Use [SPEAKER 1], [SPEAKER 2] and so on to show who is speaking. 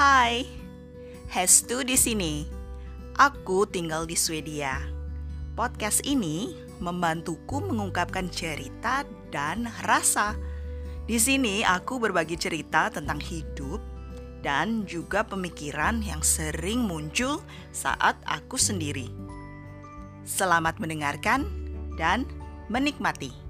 [SPEAKER 1] Hai, Hestu di sini. Aku tinggal di Swedia. Podcast ini membantuku mengungkapkan cerita dan rasa. Di sini aku berbagi cerita tentang hidup dan juga pemikiran yang sering muncul saat aku sendiri. Selamat mendengarkan dan menikmati.